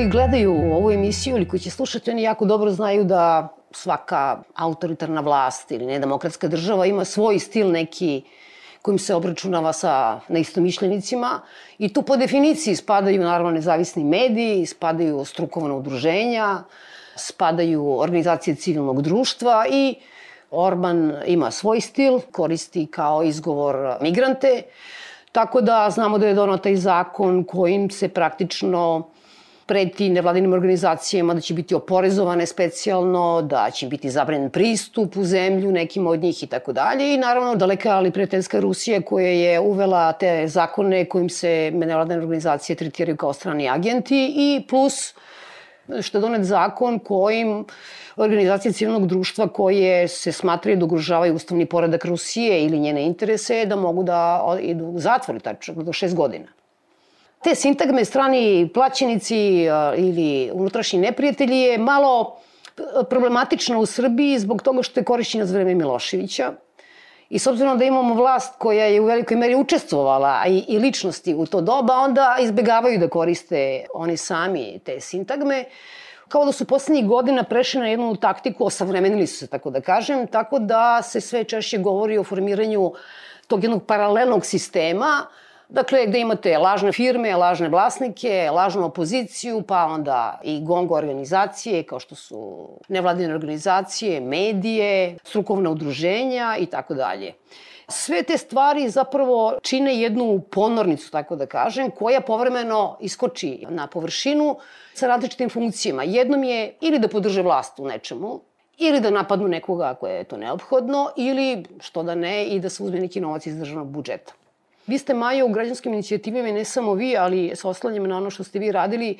Koji gledaju ovu emisiju ili koji će slušati, oni jako dobro znaju da svaka autoritarna vlast ili nedemokratska država ima svoj stil neki kojim se obračunava sa neistomišljenicima i tu po definiciji spadaju naravno nezavisni mediji, spadaju strukovna udruženja, spadaju organizacije civilnog društva i Orban ima svoj stil, koristi kao izgovor migrante, tako da znamo da je donao taj zakon kojim se praktično preti nevladinim organizacijama da će biti oporezovane specijalno, da će biti zabranjen pristup u zemlju nekim od njih i tako dalje. I naravno daleka ali prijateljska Rusija koja je uvela te zakone kojim se nevladine organizacije tretiraju kao strani agenti i plus što je donet zakon kojim organizacije civilnog društva koje se smatraju da ugrožavaju ustavni poredak Rusije ili njene interese da mogu da idu u zatvor, tačno do šest godina. Te sintagme strani plaćenici ili unutrašnji neprijatelji je malo problematično u Srbiji zbog toga što je korišćena za vreme Miloševića. I s obzirom da imamo vlast koja je u velikoj meri učestvovala i, i ličnosti u to doba, onda izbegavaju da koriste oni sami te sintagme kao da su poslednjih godina prešli na jednu taktiku, osavremenili su se, tako da kažem, tako da se sve češće govori o formiranju tog jednog paralelnog sistema, Dakle, gde imate lažne firme, lažne vlasnike, lažnu opoziciju, pa onda i gongo organizacije, kao što su nevladine organizacije, medije, strukovne udruženja i tako dalje. Sve te stvari zapravo čine jednu ponornicu, tako da kažem, koja povremeno iskoči na površinu sa različitim funkcijama. Jednom je ili da podrže vlast u nečemu, ili da napadnu nekoga ako je to neophodno, ili, što da ne, i da se uzme neki novac iz državnog budžeta. Vi ste, Maja, u građanskim inicijativima i ne samo vi, ali sa oslanjem na ono što ste vi radili,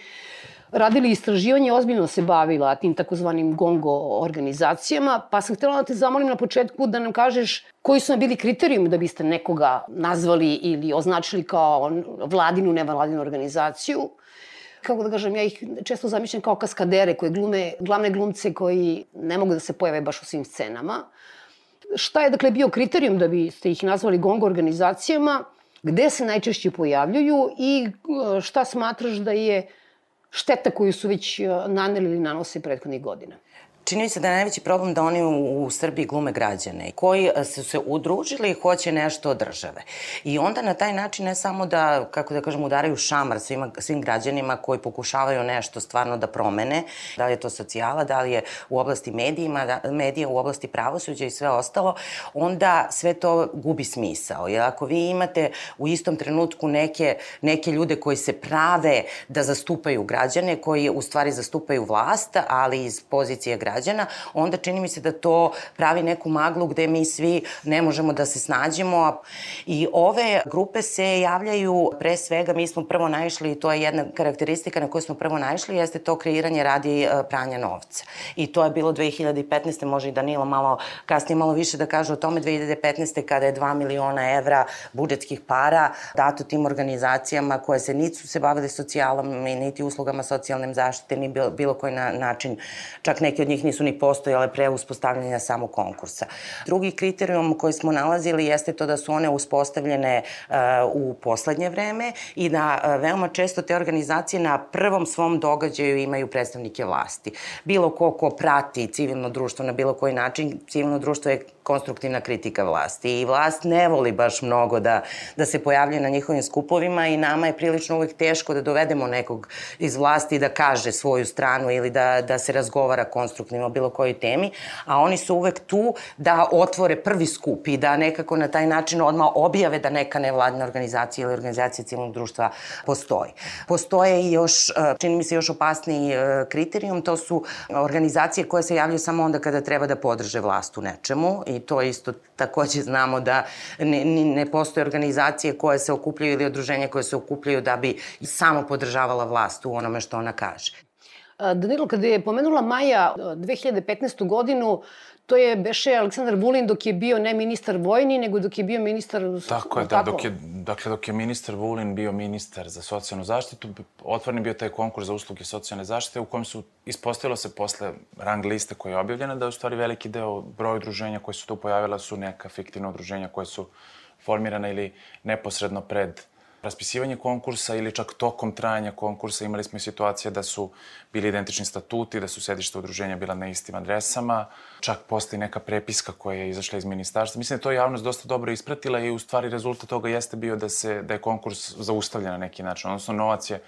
radili istraživanje, ozbiljno se bavila tim takozvanim gongo organizacijama, pa sam htela da te zamolim na početku da nam kažeš koji su nam bili kriterijumi da biste nekoga nazvali ili označili kao vladinu, nevladinu organizaciju, kako da kažem, ja ih često zamišljam kao kaskadere koje glume, glavne glumce koji ne mogu da se pojave baš u svim scenama. Šta je dakle bio kriterijum da biste ih nazvali gongo organizacijama? Gde se najčešće pojavljuju i e, šta smatraš da je šteta koju su već e, naneli ili nanose prethodnih godina? Čini mi se da je najveći problem da oni u, u Srbiji glume građane koji e, su se udružili i hoće nešto od države. I onda na taj način ne samo da, kako da kažem, udaraju šamar svima, svim građanima koji pokušavaju nešto stvarno da promene, da li je to socijala, da li je u oblasti medijima, da, medija u oblasti pravosuđa i sve ostalo, onda sve to gubi smisao. Jer ako vi imate u istom trenutku neke, neke ljude koji se prave da zastupaju građane, koji u stvari zastupaju vlast, ali iz pozicije građana, građana, onda čini mi se da to pravi neku maglu gde mi svi ne možemo da se snađemo. I ove grupe se javljaju pre svega, mi smo prvo naišli, to je jedna karakteristika na koju smo prvo naišli, jeste to kreiranje radi e, pranja novca. I to je bilo 2015. može i Danilo malo kasnije malo više da kaže o tome 2015. kada je 2 miliona evra budžetskih para dato tim organizacijama koje se nisu se bavile socijalom niti uslugama socijalne zaštite, ni bilo, bilo koji na, način, čak neki od njih nisu ni postojale pre uspostavljanja samog konkursa. Drugi kriterijum koji smo nalazili jeste to da su one uspostavljene uh, u poslednje vreme i da uh, veoma često te organizacije na prvom svom događaju imaju predstavnike vlasti. Bilo ko ko prati civilno društvo na bilo koji način, civilno društvo je konstruktivna kritika vlasti i vlast ne voli baš mnogo da, da se pojavlja na njihovim skupovima i nama je prilično uvek teško da dovedemo nekog iz vlasti da kaže svoju stranu ili da, da se razgovara konstruktivno o bilo kojoj temi, a oni su uvek tu da otvore prvi skup i da nekako na taj način odmah objave da neka nevladna organizacija ili organizacija civilnog društva postoji. Postoje i još, e, čini mi se još opasniji e, kriterijum, to su organizacije koje se javljaju samo onda kada treba da podrže vlast u nečemu i to isto takođe znamo da ne, ne postoje organizacije koje se okupljaju ili odruženja koje se okupljaju da bi samo podržavala vlast u onome što ona kaže. Danilo, kada je pomenula Maja 2015. godinu, to je beše Aleksandar Vulin dok je bio ne ministar vojni, nego dok je bio ministar... Tako je, da, dok je, dakle, dok je ministar Vulin bio ministar za socijalnu zaštitu, otvoren bio taj konkurs za usluge socijalne zaštite u kojem su ispostavilo se posle rang liste koja je objavljena da je u stvari veliki deo broja udruženja koje su tu pojavila su neka fiktivna udruženja koje su formirana ili neposredno pred raspisivanje konkursa ili čak tokom trajanja konkursa imali smo i situacije da su bili identični statuti, da su sedišta udruženja bila na istim adresama, čak postoji neka prepiska koja je izašla iz ministarstva. Mislim da to javnost dosta dobro ispratila i u stvari rezultat toga jeste bio da, se, da je konkurs zaustavljen na neki način, odnosno novac je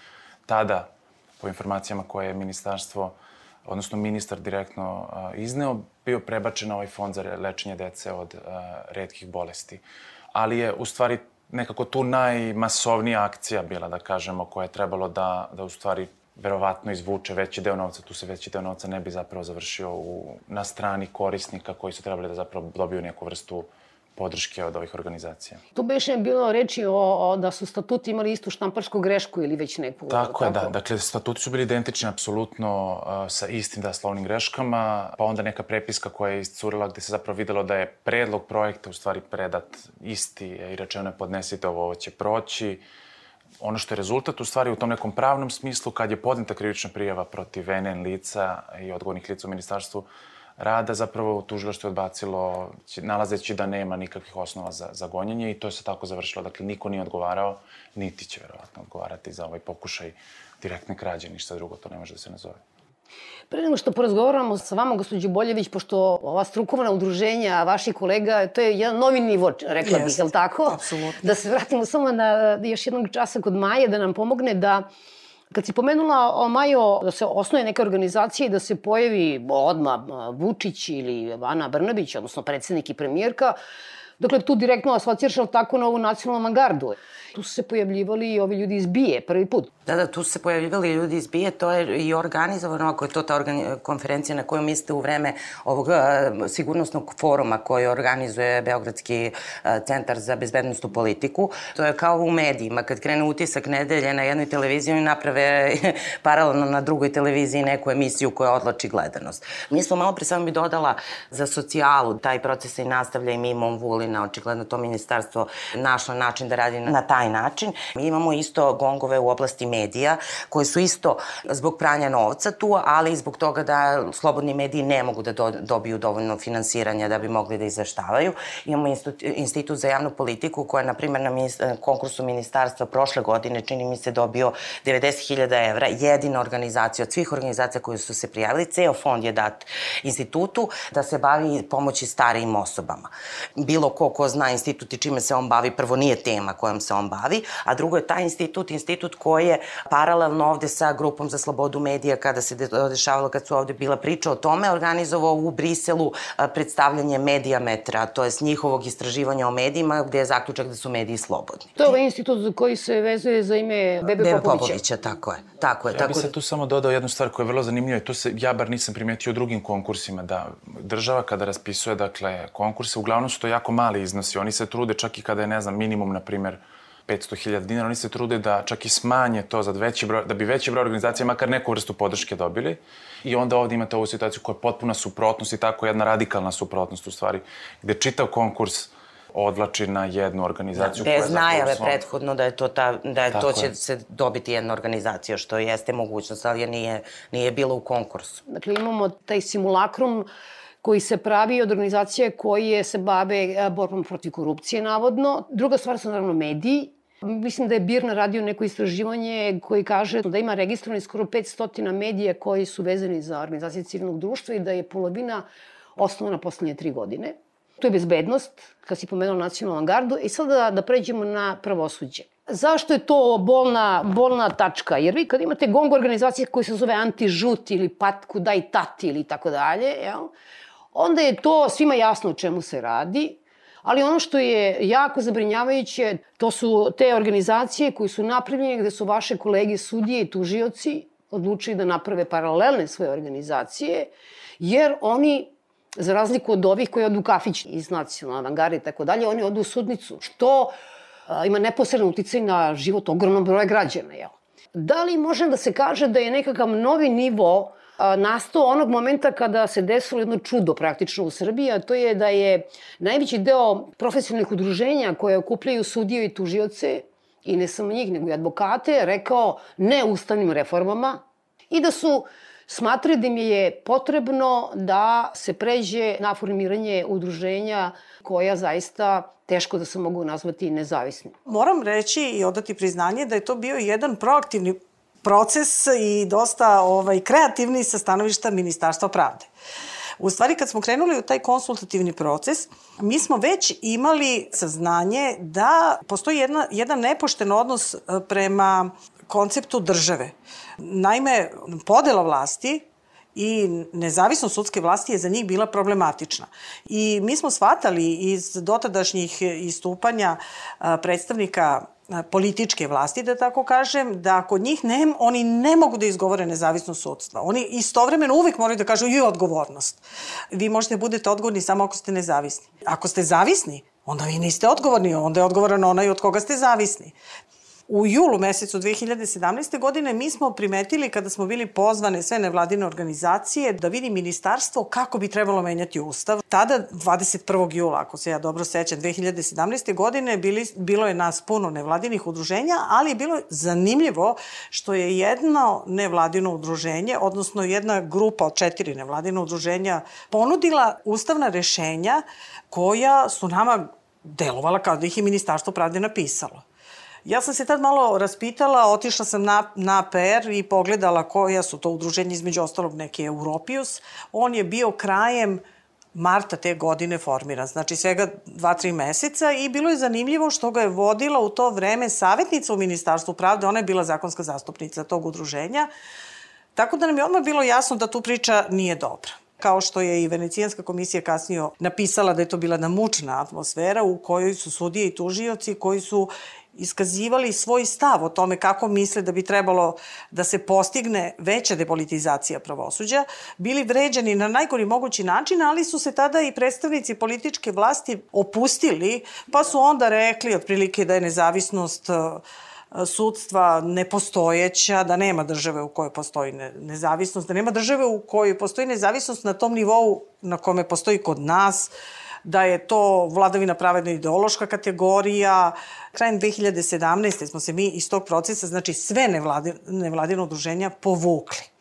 tada, po informacijama koje je ministarstvo odnosno ministar direktno izneo, bio prebačen na ovaj fond za lečenje dece od redkih bolesti. Ali je u stvari nekako tu najmasovnija akcija bila, da kažemo, koja je trebalo da, da u stvari verovatno izvuče veći deo novca, tu se veći deo novca ne bi zapravo završio u, na strani korisnika koji su trebali da zapravo dobiju neku vrstu podrške od ovih organizacija. Tu beše bilo reči o, o, da su statuti imali istu štamparsku grešku ili već neku... Tako, tako? je, da. Dakle, statuti su bili identični apsolutno uh, sa istim da slovnim greškama, pa onda neka prepiska koja je iscurila gde se zapravo videlo da je predlog projekta u stvari predat isti i rečeno je podnesite ovo, ovo će proći. Ono što je rezultat u stvari u tom nekom pravnom smislu, kad je podneta krivična prijava protiv NN lica i odgovornih lica u ministarstvu, rada zapravo tužilaštvo je odbacilo, nalazeći da nema nikakvih osnova za, za gonjenje i to je se tako završilo. Dakle, niko nije odgovarao, niti će verovatno odgovarati za ovaj pokušaj direktne krađe, ništa drugo, to ne može da se nazove. Pre nego što porazgovaramo sa vama, gospođo Boljević, pošto ova strukovna udruženja vaših kolega, to je jedan novi nivo, rekla bih, je li tako? Apsolutno. Da se vratimo samo na još jednog časa kod Maje, da nam pomogne da Kad si pomenula o Majo da se osnoje neka organizacija i da se pojavi odma Vučić ili Ana Brnabić, odnosno predsednik i premijerka, Dakle, tu direktno asociraš tako na ovu nacionalnu avangardu. Tu su se pojavljivali i ovi ljudi iz BIE prvi put. Da, da, tu su se pojavljivali ljudi iz BIE, to je i organizovano, ako je to ta konferencija na koju mislite u vreme ovog uh, sigurnosnog foruma koji organizuje Beogradski uh, centar za bezbednostnu politiku. To je kao u medijima, kad krene utisak nedelje na jednoj televiziji, oni naprave paralelno na drugoj televiziji neku emisiju koja odlači gledanost. Mi smo malo pre samo bi dodala za socijalu, taj proces se nastavlja i mimo Vulina, očigledno to ministarstvo našlo način da radi na taj način. Mi imamo isto gongove u oblasti medija, koji su isto zbog pranja novca tu, ali i zbog toga da slobodni mediji ne mogu da do, dobiju dovoljno finansiranja da bi mogli da izveštavaju. Imamo Institut za javnu politiku koja, na primjer, na konkursu ministarstva prošle godine, čini mi se, dobio 90.000 evra. Jedina organizacija od svih organizacija koje su se prijavili, ceo fond je dat institutu da se bavi pomoći starijim osobama. Bilo ko ko zna institut i čime se on bavi, prvo nije tema kojom se on bavi, a drugo je taj institut, institut koji je paralelno ovde sa grupom za slobodu medija kada se dešavalo, kad su ovde bila priča o tome, organizovao u Briselu predstavljanje medijametra, to je s njihovog istraživanja o medijima, gde je zaključak da su mediji slobodni. To je ovaj institut koji se vezuje za ime Bebe, Bebe Popovića. Popovića, tako je. Tako je, ja tako bih sad tu samo dodao jednu stvar koja je vrlo zanimljiva i to se, ja bar nisam primetio u drugim konkursima, da država kada raspisuje, dakle, konkurse, uglavnom su to jako mali iznosi. Oni se trude čak i kada je, ne znam, minimum, na primer, 500.000 dinara, oni se trude da čak i smanje to za veći broj, da bi veći broj organizacija makar neku vrstu podrške dobili. I onda ovde imate ovu situaciju koja je potpuna suprotnost i tako jedna radikalna suprotnost u stvari, gde čitav konkurs odvlači na jednu organizaciju. Da, bez najave svom... prethodno da je to, ta, da je to će je. se dobiti jedna organizacija, što jeste mogućnost, ali je nije, nije bilo u konkursu. Dakle, imamo taj simulakrum koji se pravi od organizacije koje se bave e, borbom protiv korupcije, navodno. Druga stvar su naravno mediji. Mislim da je BIR naradio neko istraživanje koji kaže da ima registrovani skoro 500 medija koji su vezani za organizacije civilnog društva i da je polovina osnovana poslednje tri godine. To je bezbednost, kad si pomenuo nacionalnu gardu. I sad da, da pređemo na pravosuđe. Zašto je to bolna, bolna tačka? Jer vi kad imate gong organizacije koji se zove anti-žut ili patku daj tati ili tako dalje, jel? Onda je to svima jasno o čemu se radi, ali ono što je jako zabrinjavajuće, to su te organizacije koje su napravljene gde su vaše kolege sudije i tužioci odlučili da naprave paralelne svoje organizacije, jer oni za razliku od ovih koji odu kafić iz nacionalne avangare i tako dalje, oni odu u sudnicu, što a, ima neposredno uticaj na život ogromnog broja građana. Jel? Da li može da se kaže da je nekakav novi nivo nastao onog momenta kada se desilo jedno čudo praktično u Srbiji, a to je da je najveći deo profesionalnih udruženja koje okupljaju sudije i tužioce, i ne samo njih, nego i advokate, rekao ne ustavnim reformama i da su smatraju da im je potrebno da se pređe na formiranje udruženja koja zaista teško da se mogu nazvati nezavisni. Moram reći i odati priznanje da je to bio jedan proaktivni proces i dosta ovaj, kreativni sa stanovišta Ministarstva pravde. U stvari, kad smo krenuli u taj konsultativni proces, mi smo već imali saznanje da postoji jedna, jedan nepošten odnos e, prema konceptu države. Naime, podela vlasti i nezavisnost sudske vlasti je za njih bila problematična. I mi smo shvatali iz dotadašnjih istupanja predstavnika političke vlasti, da tako kažem, da kod njih ne, oni ne mogu da izgovore nezavisnost sudstva. Oni istovremeno uvek moraju da kažu i odgovornost. Vi možete da budete odgovorni samo ako ste nezavisni. Ako ste zavisni, onda vi niste odgovorni, onda je odgovoran onaj od koga ste zavisni. U julu mesecu 2017. godine mi smo primetili kada smo bili pozvane sve nevladine organizacije da vidi ministarstvo kako bi trebalo menjati ustav. Tada, 21. jula, ako se ja dobro sećam, 2017. godine bili, bilo je nas puno nevladinih udruženja, ali je bilo zanimljivo što je jedno nevladino udruženje, odnosno jedna grupa od četiri nevladina udruženja ponudila ustavna rešenja koja su nama delovala kao da ih je Ministarstvo pravde napisalo. Ja sam se tad malo raspitala, otišla sam na, na PR i pogledala koja su to udruženja, između ostalog neki Europius. On je bio krajem marta te godine formiran, znači svega 2-3 meseca i bilo je zanimljivo što ga je vodila u to vreme savjetnica u Ministarstvu pravde, ona je bila zakonska zastupnica tog udruženja, tako da nam je odmah bilo jasno da tu priča nije dobra kao što je i Venecijanska komisija kasnije napisala da je to bila namučna atmosfera u kojoj su sudije i tužioci koji su iskazivali svoj stav o tome kako misle da bi trebalo da se postigne veća depolitizacija pravosuđa, bili vređani na najgori mogući način, ali su se tada i predstavnici političke vlasti opustili, pa su onda rekli otprilike da je nezavisnost uh, sudstva nepostojeća, da nema države u kojoj postoji nezavisnost, da nema države u kojoj postoji nezavisnost na tom nivou na kome postoji kod nas, da je to vladavina pravedna ideološka kategorija. Krajem 2017. smo se mi iz tog procesa, znači sve nevladine, nevladine udruženja povukli.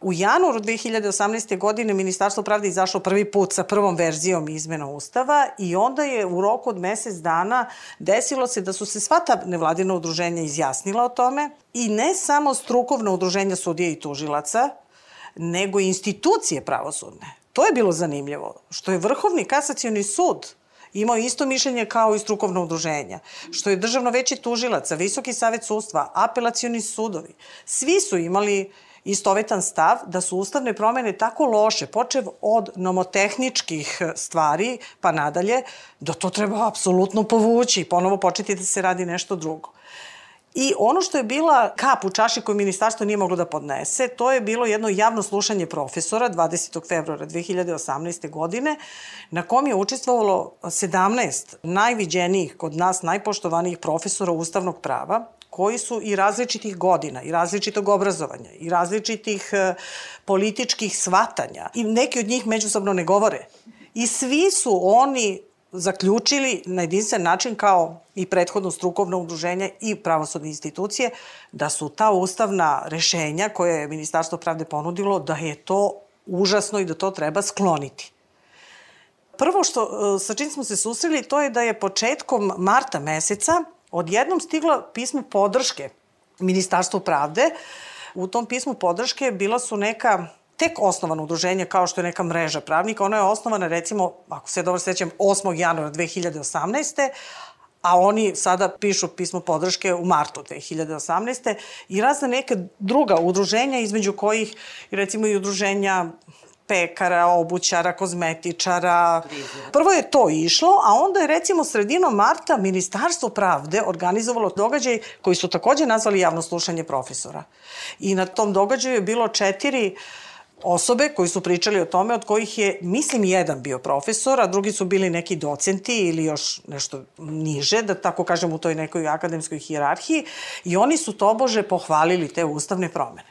U januaru 2018. godine Ministarstvo pravde izašlo prvi put sa prvom verzijom izmena Ustava i onda je u roku od mesec dana desilo se da su se sva ta nevladina udruženja izjasnila o tome i ne samo strukovna udruženja sudija i tužilaca, nego i institucije pravosudne. To je bilo zanimljivo, što je Vrhovni kasacioni sud imao isto mišljenje kao i strukovno udruženja, što je Državno veće tužilaca, Visoki savet sudstva, apelacioni sudovi, svi su imali istovetan stav da su ustavne promene tako loše, počev od nomotehničkih stvari pa nadalje, da to treba apsolutno povući i ponovo početi da se radi nešto drugo. I ono što je bila kap u čaši koju ministarstvo nije moglo da podnese, to je bilo jedno javno slušanje profesora 20. februara 2018. godine, na kom je učestvovalo 17 najviđenijih kod nas najpoštovanijih profesora ustavnog prava, koji su i različitih godina, i različitog obrazovanja, i različitih e, političkih svatanja. I neki od njih međusobno ne govore. I svi su oni zaključili na jedinstven način kao i prethodno strukovno udruženje i pravosudne institucije da su ta ustavna rešenja koje je Ministarstvo pravde ponudilo da je to užasno i da to treba skloniti. Prvo što, e, sa čim smo se susreli, to je da je početkom marta meseca odjednom stiglo pismo podrške Ministarstvu pravde. U tom pismu podrške bila su neka tek osnovano udruženje kao što je neka mreža pravnika. Ona je osnovana recimo, ako se dobro sećam, 8. januara 2018 a oni sada pišu pismo podrške u martu 2018. i razne neke druga udruženja, između kojih recimo i udruženja pekara, obućara, kozmetičara. Prvo je to išlo, a onda je recimo sredinom marta Ministarstvo pravde organizovalo događaj koji su takođe nazvali javno slušanje profesora. I na tom događaju je bilo četiri uh, osobe koji su pričali o tome, od kojih je, mislim, jedan bio profesor, a drugi su bili neki docenti ili još nešto niže, da tako kažem, u toj nekoj akademskoj hijerarhiji, i oni su tobože pohvalili te ustavne promene.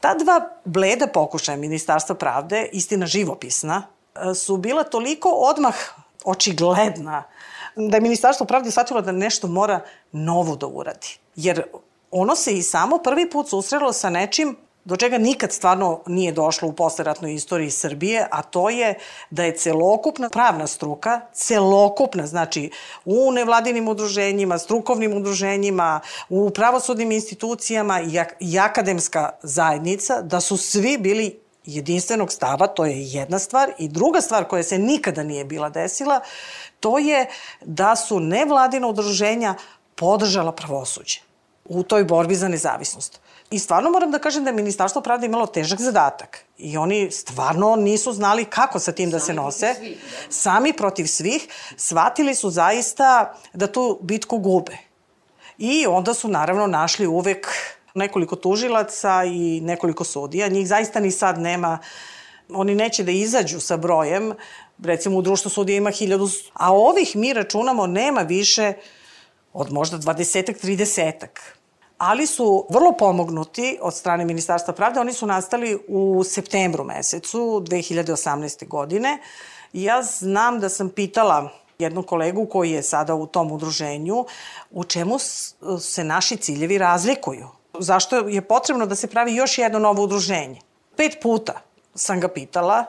Ta dva bleda pokušaja Ministarstva pravde, istina živopisna, su bila toliko odmah očigledna da je Ministarstvo pravde shvatilo da nešto mora novo da uradi. Jer ono se i samo prvi put susrelo sa nečim do čega nikad stvarno nije došlo u posleratnoj istoriji Srbije, a to je da je celokupna pravna struka, celokupna, znači u nevladinim udruženjima, strukovnim udruženjima, u pravosudnim institucijama i, akademska zajednica, da su svi bili jedinstvenog stava, to je jedna stvar. I druga stvar koja se nikada nije bila desila, to je da su nevladina udruženja podržala pravosuđe u toj borbi za nezavisnost. I stvarno moram da kažem da je Ministarstvo pravde imalo težak zadatak. I oni stvarno nisu znali kako sa tim da se nose. Sami protiv svih. Da. Sami protiv svih. Shvatili su zaista da tu bitku gube. I onda su naravno našli uvek nekoliko tužilaca i nekoliko sudija. Njih zaista ni sad nema. Oni neće da izađu sa brojem. Recimo u društvu sudija ima hiljadu, a ovih mi računamo nema više od možda dvadesetak, tridesetak ali su vrlo pomognuti od strane Ministarstva pravde. Oni su nastali u septembru mesecu 2018. godine. Ja znam da sam pitala jednu kolegu koji je sada u tom udruženju u čemu se naši ciljevi razlikuju. Zašto je potrebno da se pravi još jedno novo udruženje? Pet puta sam ga pitala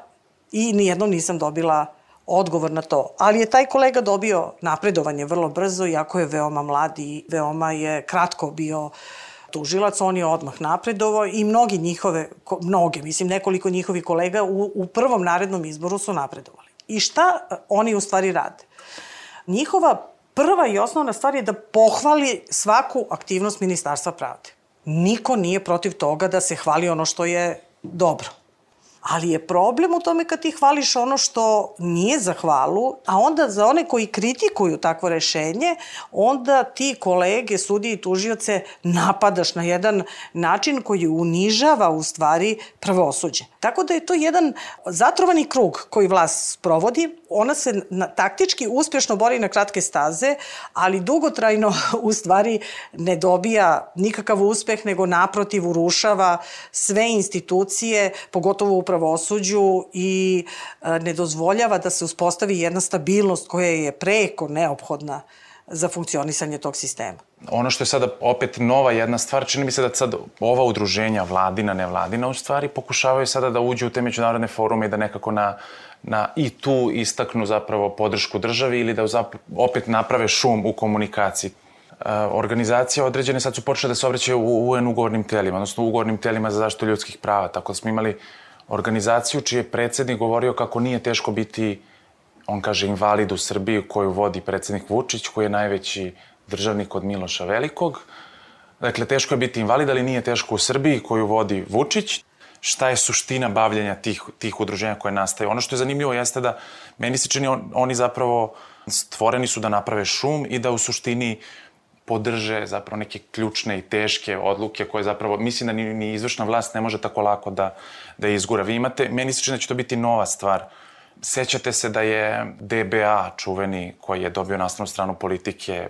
i nijednom nisam dobila odgovor na to. Ali je taj kolega dobio napredovanje vrlo brzo, iako je veoma mlad i veoma je kratko bio tužilac, on je odmah napredovao i mnogi njihove, mnoge, mislim nekoliko njihovih kolega u, u prvom narednom izboru su napredovali. I šta oni u stvari rade? Njihova prva i osnovna stvar je da pohvali svaku aktivnost Ministarstva pravde. Niko nije protiv toga da se hvali ono što je dobro. Ali je problem u tome kad ti hvališ ono što nije za hvalu, a onda za one koji kritikuju takvo rešenje, onda ti kolege, sudije i tužioce napadaš na jedan način koji unižava u stvari pravosuđe. Tako da je to jedan zatrovani krug koji vlast provodi. Ona se na, taktički uspješno bori na kratke staze, ali dugotrajno u stvari ne dobija nikakav uspeh, nego naprotiv urušava sve institucije, pogotovo u pravosuđu i e, ne dozvoljava da se uspostavi jedna stabilnost koja je preko neophodna za funkcionisanje tog sistema. Ono što je sada opet nova jedna stvar, čini mi se da sad ova udruženja, vladina, nevladina, u stvari pokušavaju sada da uđu u te međunarodne forume i da nekako na, na i tu istaknu zapravo podršku državi ili da opet naprave šum u komunikaciji. E, organizacije određene sad su počele da se obraćaju u UN ugovornim telima, odnosno ugovornim telima za zaštitu ljudskih prava, tako da smo imali organizaciju čiji je predsednik govorio kako nije teško biti, on kaže, invalid u Srbiji koju vodi predsednik Vučić, koji je najveći državnik od Miloša Velikog. Dakle, teško je biti invalid, ali nije teško u Srbiji koju vodi Vučić. Šta je suština bavljanja tih, tih udruženja koje nastaju? Ono što je zanimljivo jeste da meni se čini on, oni zapravo stvoreni su da naprave šum i da u suštini podrže zapravo neke ključne i teške odluke koje zapravo, mislim da ni, ni izvršna vlast ne može tako lako da, da izgura. Vi imate, meni se čini da će to biti nova stvar. Sećate se da je DBA, čuveni, koji je dobio nastavnu stranu politike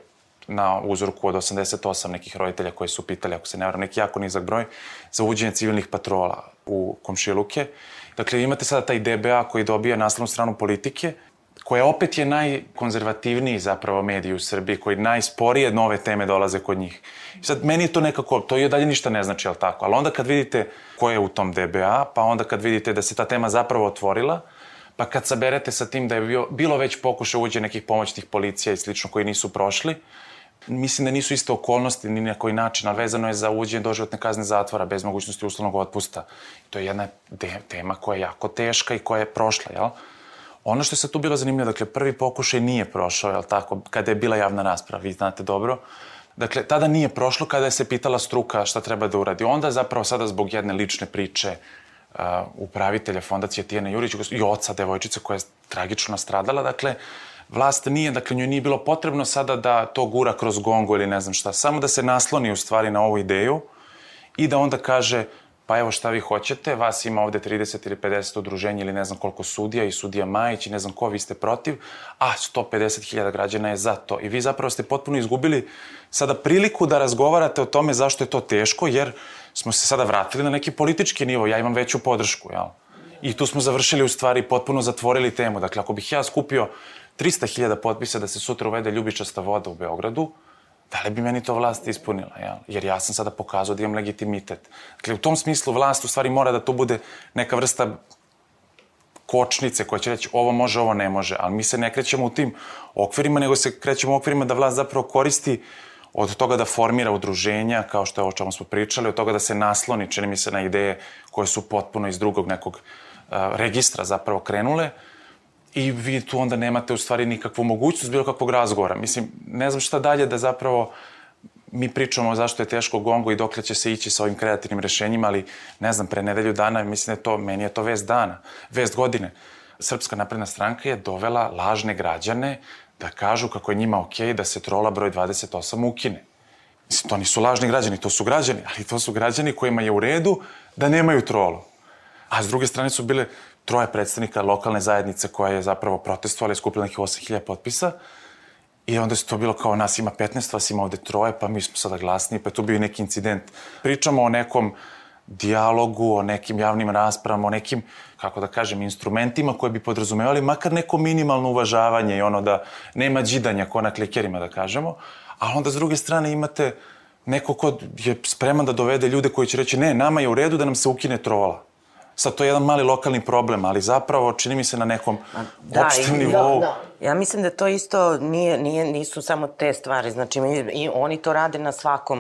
na uzorku od 88 nekih roditelja koji su pitali, ako se ne varam, neki jako nizak broj, za uđenje civilnih patrola u komšiluke. Dakle, imate sada taj DBA koji dobija nastavnu stranu politike, koja opet je najkonzervativniji zapravo medij u Srbiji, koji najsporije nove teme dolaze kod njih. I sad, meni je to nekako, to je dalje ništa ne znači, ali tako? Ali onda kad vidite ko je u tom DBA, pa onda kad vidite da se ta tema zapravo otvorila, pa kad saberete sa tim da je bio, bilo već pokušaj uđe nekih pomoćnih policija i slično koji nisu prošli, mislim da nisu iste okolnosti ni na koji način, ali vezano je za uđenje doživotne kazne zatvora bez mogućnosti uslovnog otpusta. To je jedna tema koja je jako teška i koja je prošla, jel? Ono što je sad tu bilo zanimljivo, dakle, prvi pokušaj nije prošao, jel tako, kada je bila javna rasprava, vi znate dobro. Dakle, tada nije prošlo kada je se pitala struka šta treba da uradi. Onda zapravo sada zbog jedne lične priče uh, upravitelja fondacije Tijana Jurić i oca devojčice koja je tragično nastradala, dakle, vlast nije, dakle, njoj nije bilo potrebno sada da to gura kroz gongu ili ne znam šta, samo da se nasloni u stvari na ovu ideju i da onda kaže pa evo šta vi hoćete, vas ima ovde 30 ili 50 udruženja ili ne znam koliko sudija i sudija Majić i ne znam ko, vi ste protiv, a 150.000 građana je za to. I vi zapravo ste potpuno izgubili sada priliku da razgovarate o tome zašto je to teško, jer smo se sada vratili na neki politički nivo, ja imam veću podršku, jel? I tu smo završili u stvari potpuno zatvorili temu. Dakle, ako bih ja skupio 300.000 potpisa da se sutra uvede ljubičasta voda u Beogradu, da li bi meni to vlast ispunila, jel? Jer ja sam sada pokazao da imam legitimitet. Dakle, u tom smislu vlast u stvari mora da to bude neka vrsta kočnice koja će reći ovo može, ovo ne može, ali mi se ne krećemo u tim okvirima, nego se krećemo u okvirima da vlast zapravo koristi od toga da formira udruženja, kao što je o čemu smo pričali, od toga da se nasloni, čini mi se, na ideje koje su potpuno iz drugog nekog uh, registra zapravo krenule, i vi tu onda nemate u stvari nikakvu mogućnost bilo kakvog razgovora. Mislim, ne znam šta dalje da zapravo mi pričamo zašto je teško gongo i dokle će se ići sa ovim kreativnim rešenjima, ali ne znam, pre nedelju dana, mislim da je to, meni je to vest dana, vest godine. Srpska napredna stranka je dovela lažne građane da kažu kako je njima okej okay da se trola broj 28 ukine. Mislim, to nisu lažni građani, to su građani, ali to su građani kojima je u redu da nemaju trolu. A s druge strane su bile troje predstavnika lokalne zajednice koja je zapravo protestovala i skupila nekih 8000 potpisa. I onda se to bilo kao nas ima 15, vas ima ovde troje, pa mi smo sada glasni, pa je tu bio neki incident. Pričamo o nekom dijalogu, o nekim javnim raspravama, o nekim, kako da kažem, instrumentima koje bi podrazumevali makar neko minimalno uvažavanje i ono da nema džidanja ko na klikerima, da kažemo. A onda s druge strane imate neko ko je spreman da dovede ljude koji će reći ne, nama je u redu da nam se ukine trola sad to je jedan mali lokalni problem, ali zapravo čini mi se na nekom da, opštem nivou. Da, da. Ja mislim da to isto nije, nije, nisu samo te stvari, znači mi, i oni to rade na svakom,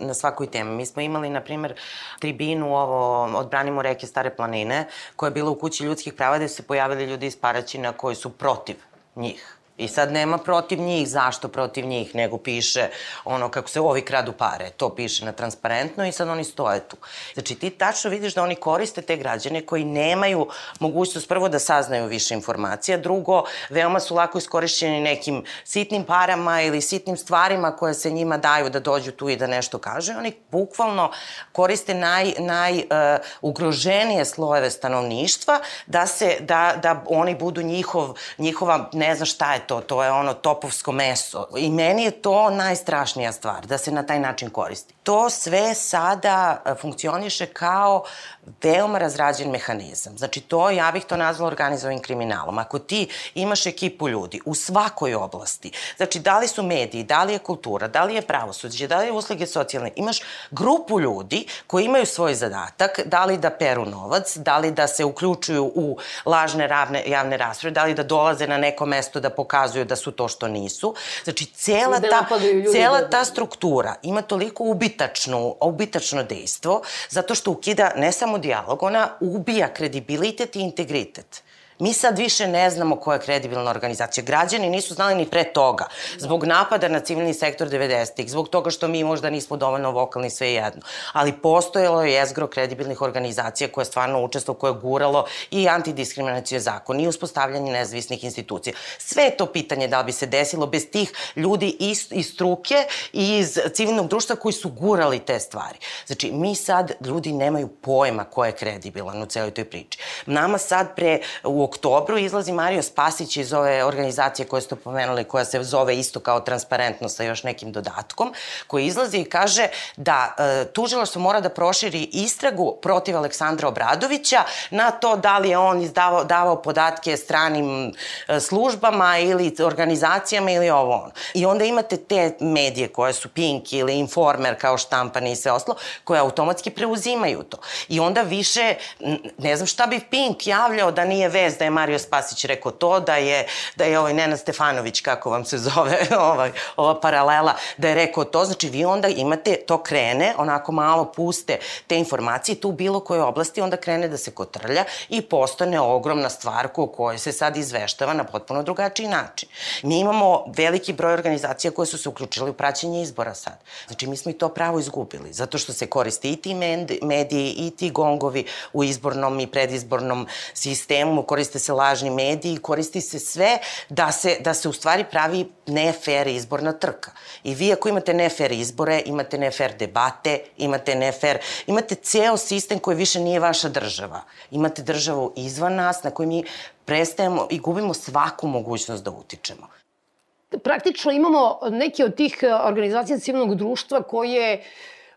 na svakoj temi. Mi smo imali, na primer, tribinu ovo, odbranimo reke Stare planine, koja je bila u kući ljudskih prava gde su se pojavili ljudi iz Paraćina koji su protiv njih I sad nema protiv njih, zašto protiv njih, nego piše ono kako se ovi kradu pare, to piše na transparentno i sad oni stoje tu. Znači ti tačno vidiš da oni koriste te građane koji nemaju mogućnost prvo da saznaju više informacija, drugo, veoma su lako iskorišćeni nekim sitnim parama ili sitnim stvarima koje se njima daju da dođu tu i da nešto kaže. Oni bukvalno koriste naj, naj uh, ugroženije slojeve stanovništva da se, da, da oni budu njihov, njihova, ne znam šta je to, to je ono topovsko meso. I meni je to najstrašnija stvar, da se na taj način koristi. To sve sada e, funkcioniše kao veoma razrađen mehanizam. Znači, to, ja bih to nazvala organizovanim kriminalom. Ako ti imaš ekipu ljudi u svakoj oblasti, znači, da li su mediji, da li je kultura, da li je pravosuđe, da li je usluge socijalne, imaš grupu ljudi koji imaju svoj zadatak, da li da peru novac, da li da se uključuju u lažne ravne, javne rasprave, da li da dolaze na neko mesto da pokazuju da su to što nisu. Znači, cela ta, cela da- ta struktura ima toliko ubitačnu, ubitačno dejstvo, zato što ukida ne samo samo dijalog, ona ubija kredibilitet i integritet. Mi sad više ne znamo koja je kredibilna organizacija. Građani nisu znali ni pre toga. Zbog napada na civilni sektor 90-ih, zbog toga što mi možda nismo dovoljno vokalni sve jedno. Ali postojalo je jezgro kredibilnih organizacija koje je stvarno učestvo, koje je guralo i antidiskriminacije zakon i uspostavljanje nezavisnih institucija. Sve to pitanje da bi se desilo bez tih ljudi iz, iz struke i iz civilnog društva koji su gurali te stvari. Znači, mi sad, ljudi nemaju pojma ko je kredibilan u celoj toj priči. Nama sad pre, u oktobru izlazi Mario Spasić iz ove organizacije koje ste pomenuli, koja se zove isto kao transparentno sa još nekim dodatkom, koji izlazi i kaže da e, tužilaštvo mora da proširi istragu protiv Aleksandra Obradovića na to da li je on izdavao, davao podatke stranim e, službama ili organizacijama ili ovo ono. I onda imate te medije koje su Pink ili Informer kao štampani i sve oslo, koje automatski preuzimaju to. I onda više, ne znam šta bi Pink javljao da nije vez vest da je Mario Spasić rekao to, da je, da je ovaj Nenad Stefanović, kako vam se zove, ovaj, ova paralela, da je rekao to, znači vi onda imate, to krene, onako malo puste te informacije, tu u bilo kojoj oblasti onda krene da se kotrlja i postane ogromna stvar ko kojoj se sad izveštava na potpuno drugačiji način. Mi imamo veliki broj organizacija koje su se uključile u praćenje izbora sad. Znači mi smo i to pravo izgubili, zato što se koriste i ti mediji i ti gongovi u izbornom i predizbornom sistemu, koriste se lažni mediji, koristi se sve da se, da se u stvari pravi nefer izborna trka. I vi ako imate nefer izbore, imate nefer debate, imate nefer, imate ceo sistem koji više nije vaša država. Imate državu izvan nas na kojoj mi prestajemo i gubimo svaku mogućnost da utičemo praktično imamo neke od tih organizacija civilnog društva koje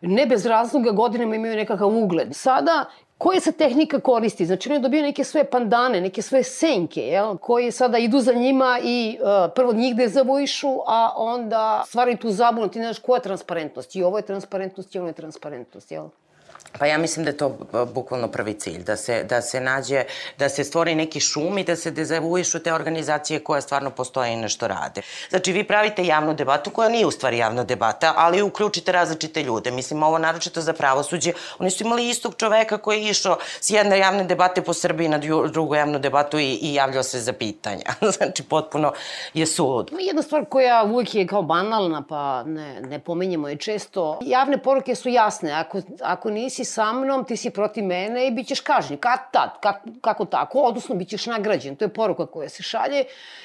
ne bez razloga godinama imaju nekakav ugled. Sada koje se tehnika koristi. Znači, oni dobiju neke svoje pandane, neke svoje senke, jel? koji sada idu za njima i uh, prvo njih dezavuišu, a onda stvaraju tu zabunu. Ti ne znaš koja je transparentnost. I ovo je transparentnost, i ovo je transparentnost, jel? Pa ja mislim da je to bukvalno prvi cilj, da se, da se nađe, da se stvori neki šum i da se dezavuišu te organizacije koje stvarno postoje i nešto rade. Znači, vi pravite javnu debatu koja nije u stvari javna debata, ali uključite različite ljude. Mislim, ovo naročito za pravosuđe. Oni su imali istog čoveka koji je išao s jedne javne debate po Srbiji na drugu javnu debatu i, i javljao se za pitanja. znači, potpuno je sulud. Jedna stvar koja uvijek je kao banalna, pa ne, ne pominjemo je često. Javne poruke su jasne. Ako, ako nisi sa mnom, ti si protiv mene i bit ćeš kažnjen. Kad tad? Kako, kako tako? Odnosno, bit ćeš nagrađen. To je poruka koja se šalje.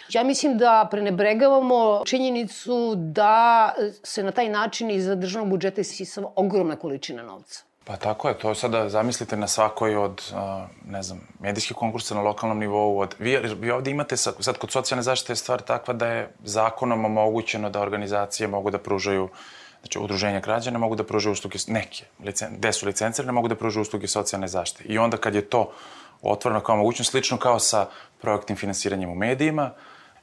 Ja mislim da prenebregavamo činjenicu da se na taj način iz državnog budžeta isisava ogromna količina novca. Pa tako je, to sada zamislite na svakoj od, ne znam, medijskih konkursa na lokalnom nivou. Od, vi, vi ovde imate, sad kod socijalne zaštite je stvar takva da je zakonom omogućeno da organizacije mogu da pružaju Znači, udruženja građana mogu da pruže usluge, neke, licen, gde su licencirane, mogu da pruže usluge socijalne zaštite. I onda kad je to otvoreno kao mogućnost, slično kao sa projektnim finansiranjem u medijima,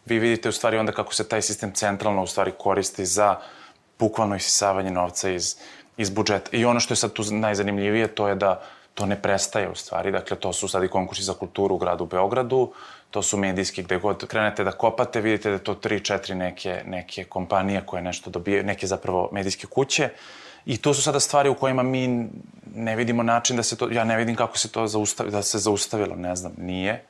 vi vidite u stvari onda kako se taj sistem centralno u stvari koristi za bukvalno isisavanje novca iz, iz budžeta. I ono što je sad tu najzanimljivije, to je da to ne prestaje u stvari. Dakle, to su sad i konkursi za kulturu u gradu Beogradu, to su medijski, gde god krenete da kopate, vidite da to tri, četiri neke, neke kompanije koje nešto dobijaju, neke zapravo medijske kuće. I to su sada stvari u kojima mi ne vidimo način da se to, ja ne vidim kako se to zaustavi, da se zaustavilo, ne znam, nije.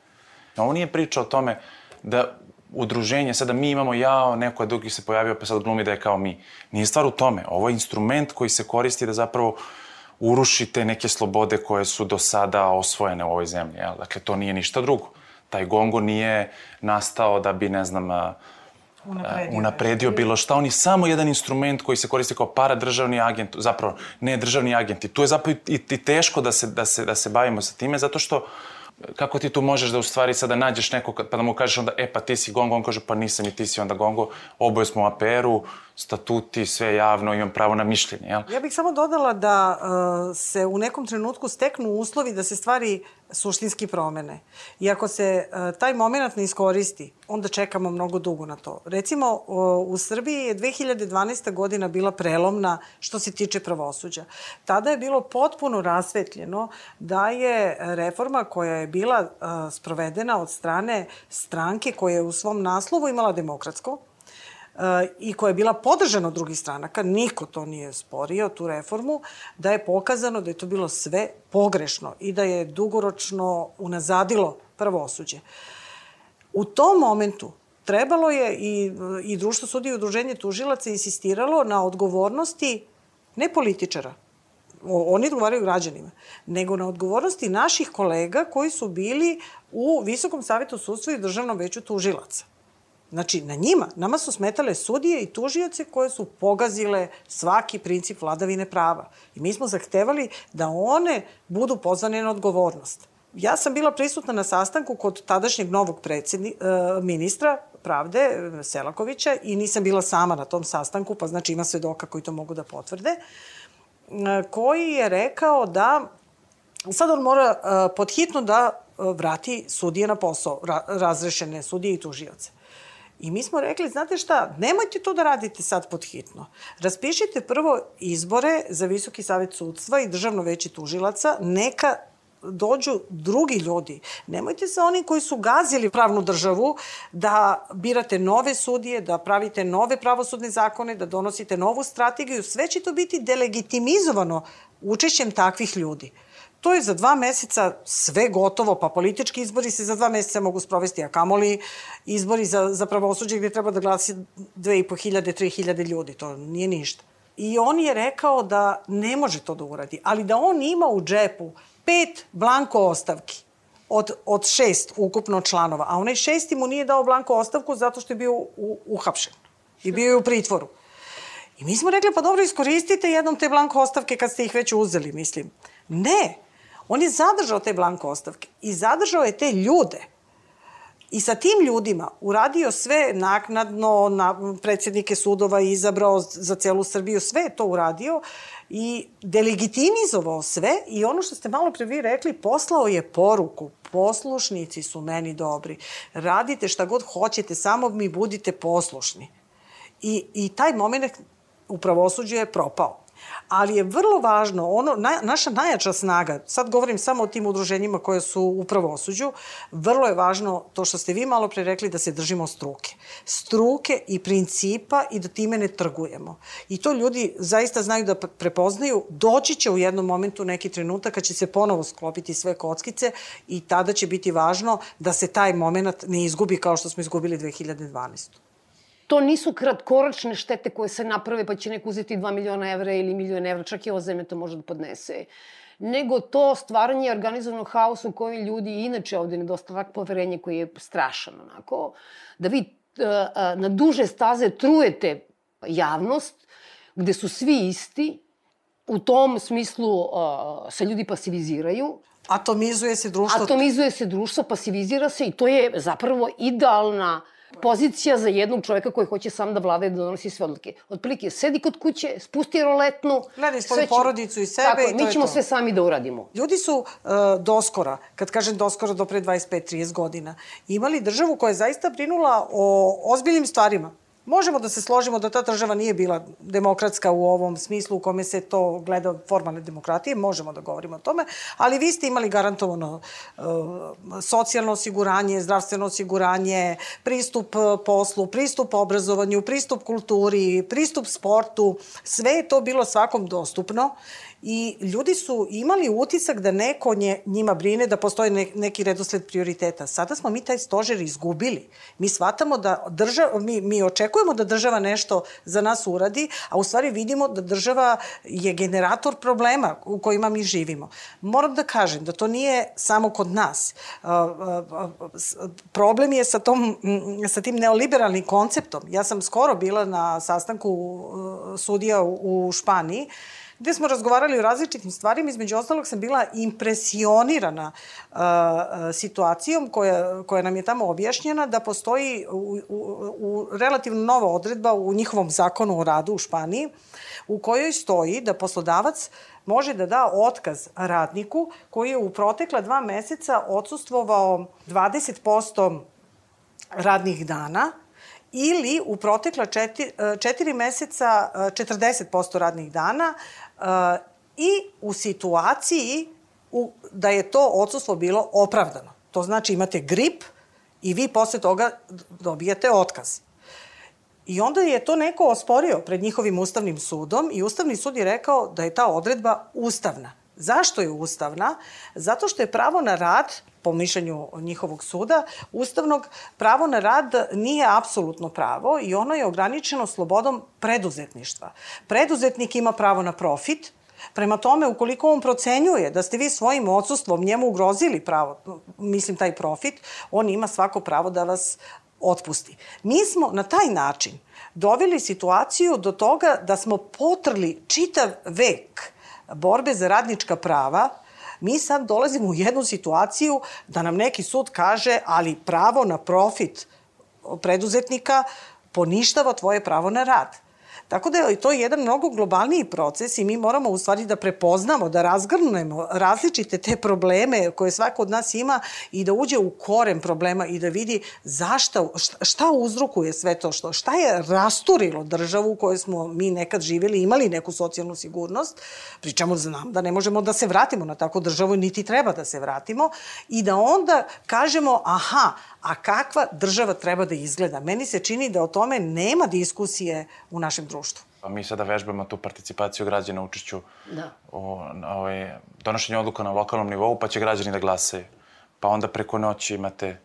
Ovo nije priča o tome da udruženje, sada mi imamo ja, neko je drugi se pojavio pa sad glumi da je kao mi. Nije stvar u tome. Ovo je instrument koji se koristi da zapravo urušite neke slobode koje su do sada osvojene u ovoj zemlji. Jel? Dakle, to nije ništa drugo taj gongo nije nastao da bi, ne znam, unapredio, unapredio bilo šta. On je samo jedan instrument koji se koristi kao paradržavni agent, zapravo ne državni agent. I tu je zapravo i, i teško da se, da, se, da se bavimo sa time, zato što kako ti tu možeš da u stvari sada nađeš nekog, pa da mu kažeš onda, e pa ti si gongo, on kaže pa nisam i ti si onda gongo, oboje smo u APR-u, statuti, sve javno, imam pravo na mišljenje, jel? Ja bih samo dodala da uh, se u nekom trenutku steknu uslovi da se stvari suštinski promene. I ako se uh, taj moment ne iskoristi, onda čekamo mnogo dugo na to. Recimo, uh, u Srbiji je 2012. godina bila prelomna što se tiče pravosuđa. Tada je bilo potpuno rasvetljeno da je reforma koja je bila uh, sprovedena od strane stranke koja je u svom naslovu imala demokratsko, i koja je bila podržana od drugih stranaka, niko to nije sporio, tu reformu, da je pokazano da je to bilo sve pogrešno i da je dugoročno unazadilo pravosuđe. U tom momentu trebalo je i, i društvo sudije i udruženje tužilaca insistiralo na odgovornosti ne političara, oni odgovaraju građanima, nego na odgovornosti naših kolega koji su bili u Visokom savetu sudstva i državnom veću tužilaca. Znači, na njima, nama su smetale sudije i tužioce koje su pogazile svaki princip vladavine prava. I mi smo zahtevali da one budu pozvane na odgovornost. Ja sam bila prisutna na sastanku kod tadašnjeg novog predsedni, e, ministra pravde, Selakovića, i nisam bila sama na tom sastanku, pa znači ima svedoka koji to mogu da potvrde, e, koji je rekao da sad on mora e, podhitno da vrati sudije na posao, razrešene sudije i tužioce. I mi smo rekli, znate šta, nemojte to da radite sad pod hitno. Raspišite prvo izbore za Visoki savet sudstva i državno veće tužilaca, neka dođu drugi ljudi. Nemojte sa onim koji su gazili pravnu državu da birate nove sudije, da pravite nove pravosudne zakone, da donosite novu strategiju. Sve će to biti delegitimizovano učešćem takvih ljudi. To je za dva meseca sve gotovo, pa politički izbori se za dva meseca mogu sprovesti, a kamoli izbori za, za pravosuđe gde treba da glasi 2500, 3000 ljudi, to nije ništa. I on je rekao da ne može to da uradi, ali da on ima u džepu pet blanko ostavki od, od šest ukupno članova, a onaj šesti mu nije dao blanko ostavku zato što je bio u, uhapšen i bio je u pritvoru. I mi smo rekli, pa dobro, iskoristite jednom te blanko ostavke kad ste ih već uzeli, mislim. Ne, On je zadržao te blanko ostavke i zadržao je te ljude. I sa tim ljudima uradio sve naknadno, na predsjednike sudova izabrao za celu Srbiju, sve je to uradio i delegitimizovao sve. I ono što ste malo pre vi rekli, poslao je poruku, poslušnici su meni dobri, radite šta god hoćete, samo mi budite poslušni. I, i taj moment u pravosuđu je propao ali je vrlo važno, ono, na, naša najjača snaga, sad govorim samo o tim udruženjima koje su u pravosuđu, vrlo je važno to što ste vi malo pre rekli da se držimo struke. Struke i principa i da time ne trgujemo. I to ljudi zaista znaju da prepoznaju. Doći će u jednom momentu neki trenutak kad će se ponovo sklopiti sve kockice i tada će biti važno da se taj moment ne izgubi kao što smo izgubili 2012 to nisu kratkoročne štete koje se naprave pa će neko uzeti 2 miliona evra ili milion evra, čak i ova zemlja to može da podnese nego to stvaranje organizovanog haosa u kojem ljudi inače ovde nedostatak poverenja koji je strašan onako, da vi uh, na duže staze trujete javnost gde su svi isti, u tom smislu uh, se ljudi pasiviziraju. Atomizuje se društvo. Atomizuje se društvo, pasivizira se i to je zapravo idealna uh, pozicija za jednog čoveka koji hoće sam da vlada i da donosi sve odluke. Otprilike, sedi kod kuće, spusti roletnu. Gledaj svoju porodicu i sebe tako, i to mi ćemo to. sve sami da uradimo. Ljudi su uh, doskora, kad kažem doskora do pre 25-30 godina, imali državu koja je zaista brinula o ozbiljnim stvarima. Možemo da se složimo da ta država nije bila demokratska u ovom smislu u kome se to gleda formalne demokratije, možemo da govorimo o tome, ali vi ste imali garantovano uh, socijalno osiguranje, zdravstveno osiguranje, pristup uh, poslu, pristup obrazovanju, pristup kulturi, pristup sportu, sve je to bilo svakom dostupno i ljudi su imali utisak da neko nje, njima brine, da postoji ne, neki redosled prioriteta. Sada smo mi taj stožer izgubili. Mi shvatamo da država, mi, mi očekujemo da država nešto za nas uradi, a u stvari vidimo da država je generator problema u kojima mi živimo. Moram da kažem da to nije samo kod nas. Problem je sa, tom, sa tim neoliberalnim konceptom. Ja sam skoro bila na sastanku uh, sudija u Španiji, gde smo razgovarali o različitim stvarima. Između ostalog sam bila impresionirana uh, situacijom koja, koja nam je tamo objašnjena da postoji u, u, u relativno nova odredba u njihovom zakonu o radu u Španiji u kojoj stoji da poslodavac može da da otkaz radniku koji je u protekla dva meseca odsustvovao 20% radnih dana ili u protekla četiri, četiri meseca 40% radnih dana i u situaciji u, da je to odsustvo bilo opravdano. To znači imate grip i vi posle toga dobijate otkaz. I onda je to neko osporio pred njihovim ustavnim sudom i ustavni sud je rekao da je ta odredba ustavna. Zašto je ustavna? Zato što je pravo na rad, po mišljenju njihovog suda, ustavnog pravo na rad nije apsolutno pravo i ono je ograničeno slobodom preduzetništva. Preduzetnik ima pravo na profit, Prema tome, ukoliko on procenjuje da ste vi svojim odsustvom njemu ugrozili pravo, mislim taj profit, on ima svako pravo da vas otpusti. Mi smo na taj način doveli situaciju do toga da smo potrli čitav vek borbe za radnička prava, mi sad dolazimo u jednu situaciju da nam neki sud kaže ali pravo na profit preduzetnika poništava tvoje pravo na rad. Tako da je to jedan mnogo globalniji proces i mi moramo u stvari da prepoznamo, da razgrnemo različite te probleme koje svako od nas ima i da uđe u koren problema i da vidi zašta, šta uzrokuje sve to što, šta je rasturilo državu u kojoj smo mi nekad živjeli, imali neku socijalnu sigurnost, pričamo znam da ne možemo da se vratimo na takvu državu, niti treba da se vratimo i da onda kažemo aha, a kakva država treba da izgleda. Meni se čini da o tome nema diskusije u našem društvu. Pa mi sada vežbamo tu participaciju građana učešću da. u ovaj, donošenju odluka na lokalnom nivou, pa će građani da glasaju. Pa onda preko noći imate,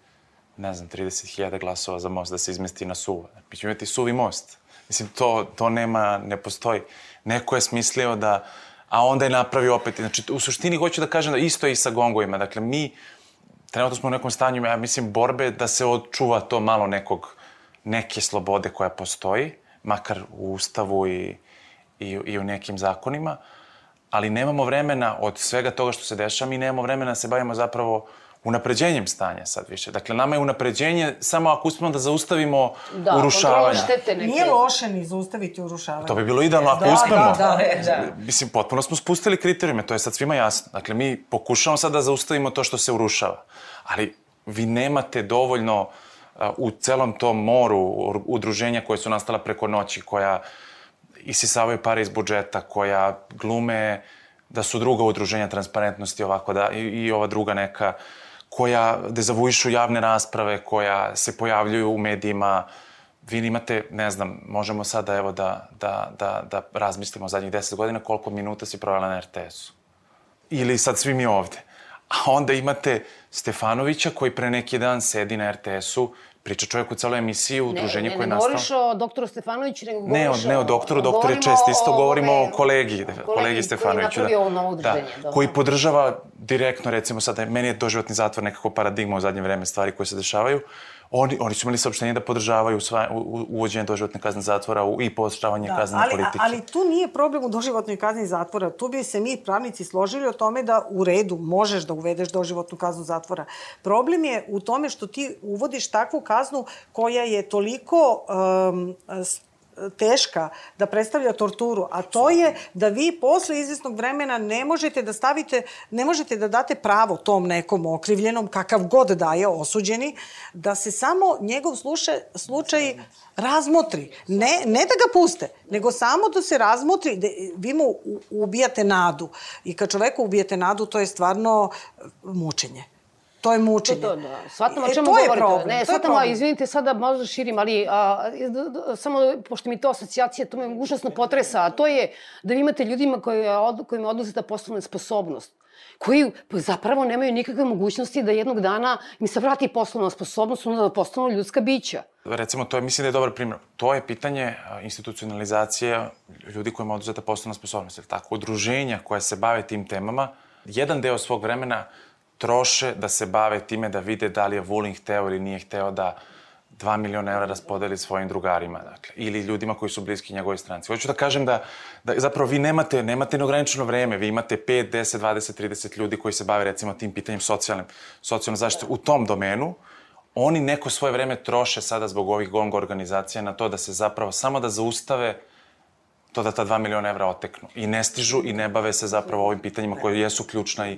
ne znam, 30.000 glasova za most da se izmesti na suvo. Mi ćemo imati suvi most. Mislim, to, to nema, ne postoji. Neko je smislio da, a onda je napravio opet. Znači, u suštini hoću da kažem da isto je i sa gongovima. Dakle, mi trenutno smo u nekom stanju, ja mislim, borbe da se odčuva to malo nekog, neke slobode koja postoji, makar u Ustavu i, i, i u nekim zakonima, ali nemamo vremena od svega toga što se dešava, mi nemamo vremena da se bavimo zapravo unapređenjem stanja sad više. Dakle, nama je unapređenje samo ako uspemo da zaustavimo Da, urušavanje. štete neke. Nije loše ni zaustaviti urušavanje. To bi bilo idealno ako Da, uspemo. da, da. Mislim, potpuno smo spustili kriterijume, to je sad svima jasno. Dakle, mi pokušavamo sad da zaustavimo to što se urušava. Ali vi nemate dovoljno a, u celom tom moru udruženja koje su nastala preko noći, koja isisavaju pare iz budžeta, koja glume da su druga udruženja transparentnosti ovako da, i, i ova druga neka koja dezavuišu javne rasprave, koja se pojavljuju u medijima. Vi imate, ne znam, možemo sada evo da, da, da, da razmislimo zadnjih deset godina koliko minuta si provela na RTS-u. Ili sad svi mi ovde. A onda imate Stefanovića koji pre neki dan sedi na RTS-u, priča čovjek u celoj emisiji, udruženje ne, koje je ne, ne nastalo. govoriš o doktoru Stefanoviću, nego Ne, o, govoriš ne o doktoru, doktor je čest, isto govorimo o kolegi, kolegi Stefanoviću. Koji je napravio ovo novo udruženje. Da, koji podržava direktno, recimo sada, meni je doživotni zatvor nekako paradigma u zadnje vreme stvari koje se dešavaju. Oni, oni su imali saopštenje da podržavaju sva, u, u, uvođenje doživotne kazne zatvora u, i pooštravanje da, kaznene ali, politike. ali tu nije problem u doživotnoj kazni zatvora. Tu bi se mi pravnici složili o tome da u redu možeš da uvedeš doživotnu kaznu zatvora. Problem je u tome što ti uvodiš takvu kaznu koja je toliko um, teška da predstavlja torturu, a to je da vi posle izvesnog vremena ne možete da stavite, ne možete da date pravo tom nekom okrivljenom, kakav god daje osuđeni, da se samo njegov sluša, slučaj razmotri. Ne, ne da ga puste, nego samo da se razmotri, da vi mu ubijate nadu. I kad čoveku ubijete nadu, to je stvarno e, mučenje. To je mučenje. To, to, da. Shvatam o E, čemu to je govorite. problem, ne, a problem. izvinite, sada možda širim, ali a, d- d- samo, pošto mi to asocijacija, to me užasno potresa, a to je da vi imate ljudima koji, od, kojima oduzeta poslovna sposobnost koji zapravo nemaju nikakve mogućnosti da jednog dana im se vrati poslovna sposobnost, onda da postanu ljudska bića. Recimo, to je, mislim da je dobar primjer. To je pitanje institucionalizacije ljudi kojima je oduzeta poslovna sposobnost. Ili tako, udruženja koja se bave tim temama, jedan deo svog vremena troše da se bave time da vide da li je Vulin hteo ili nije hteo da 2 miliona evra raspodeli svojim drugarima, dakle, ili ljudima koji su bliski njegovoj stranci. Hoću da kažem da, da zapravo vi nemate, nemate neograničeno vreme, vi imate 5, 10, 20, 30 ljudi koji se bave recimo tim pitanjem socijalne, socijalne zaštite u tom domenu, oni neko svoje vreme troše sada zbog ovih gong organizacija na to da se zapravo samo da zaustave to da ta 2 miliona evra oteknu. I ne stižu i ne bave se zapravo ovim pitanjima koje jesu ključna i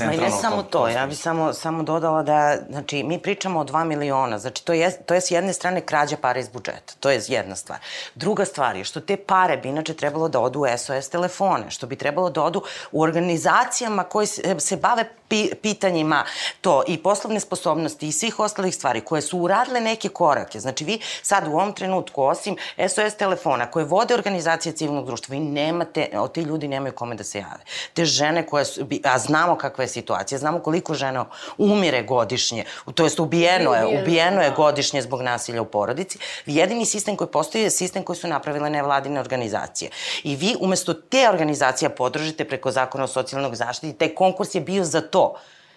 Ma i centralna. ne samo to, ja bih samo, samo dodala da, znači, mi pričamo o 2 miliona, znači to je, to je s jedne strane krađa para iz budžeta, to je jedna stvar. Druga stvar je što te pare bi inače trebalo da odu u SOS telefone, što bi trebalo da odu u organizacijama koje se, se bave pi, pitanjima to i poslovne sposobnosti i svih ostalih stvari koje su uradile neke korake. Znači vi sad u ovom trenutku, osim SOS telefona koje vode organizacije civilnog društva, vi nemate, o, ti ljudi nemaju kome da se jave. Te žene koje su, a znamo kakva je situacija, znamo koliko žena umire godišnje, to jest ubijeno je, Ubijeno, je da. godišnje zbog nasilja u porodici. Jedini sistem koji postoji je sistem koji su napravile nevladine organizacije. I vi umesto te organizacije podržite preko zakona o socijalnog zaštiti, taj konkurs je bio za to.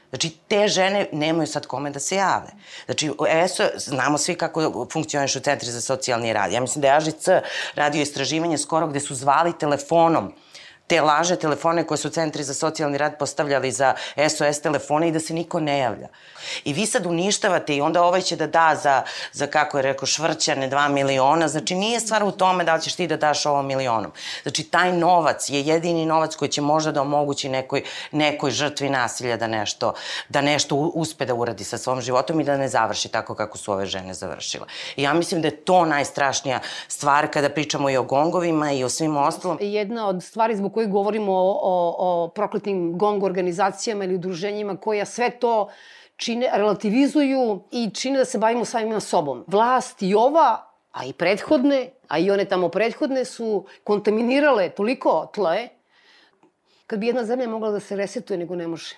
Znači, te žene nemaju sad kome da se jave. Znači, ESO, znamo svi kako funkcionišu centri za socijalni rad. Ja mislim da je AŽC radio istraživanje skoro gde su zvali telefonom te laže telefone koje su centri za socijalni rad postavljali za SOS telefone i da se niko ne javlja. I vi sad uništavate i onda ovaj će da da za, za kako je rekao, švrćane 2 miliona. Znači nije stvar u tome da li ćeš ti da daš ovo milionom. Znači taj novac je jedini novac koji će možda da omogući nekoj, nekoj žrtvi nasilja da nešto, da nešto uspe da uradi sa svom životom i da ne završi tako kako su ove žene završile. I ja mislim da je to najstrašnija stvar kada pričamo i o gongovima i o svim ostalom. Jedna od stvari zbog kojih govorimo o, o, o prokletim gong organizacijama ili udruženjima koja sve to čine, relativizuju i čine da se bavimo samima sobom. Vlast i ova, a i prethodne, a i one tamo prethodne su kontaminirale toliko tle, kad bi jedna zemlja mogla da se resetuje, nego ne može.